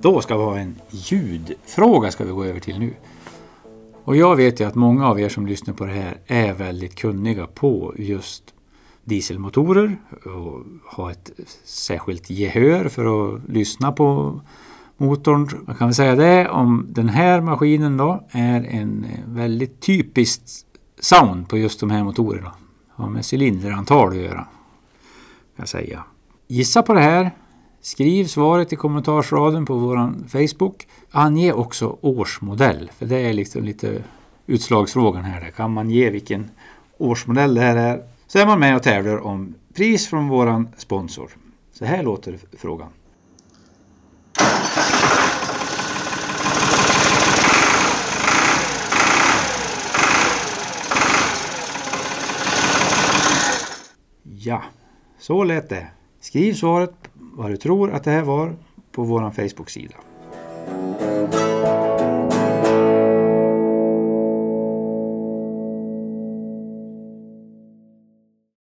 Då ska vi ha en ljudfråga ska vi gå över till nu. Och jag vet ju att många av er som lyssnar på det här är väldigt kunniga på just dieselmotorer och har ett särskilt gehör för att lyssna på motorn. Man kan väl säga det om den här maskinen då är en väldigt typiskt sound på just de här motorerna. Har med cylinderantal att göra. Kan jag säga. Gissa på det här. Skriv svaret i kommentarsraden på vår Facebook. Ange också årsmodell, för det är liksom lite utslagsfrågan här. Kan man ge vilken årsmodell det här är så är man med och tävlar om pris från våran sponsor. Så här låter frågan. Ja, så lät det. Skriv svaret vad du tror att det här var på vår Facebook-sida.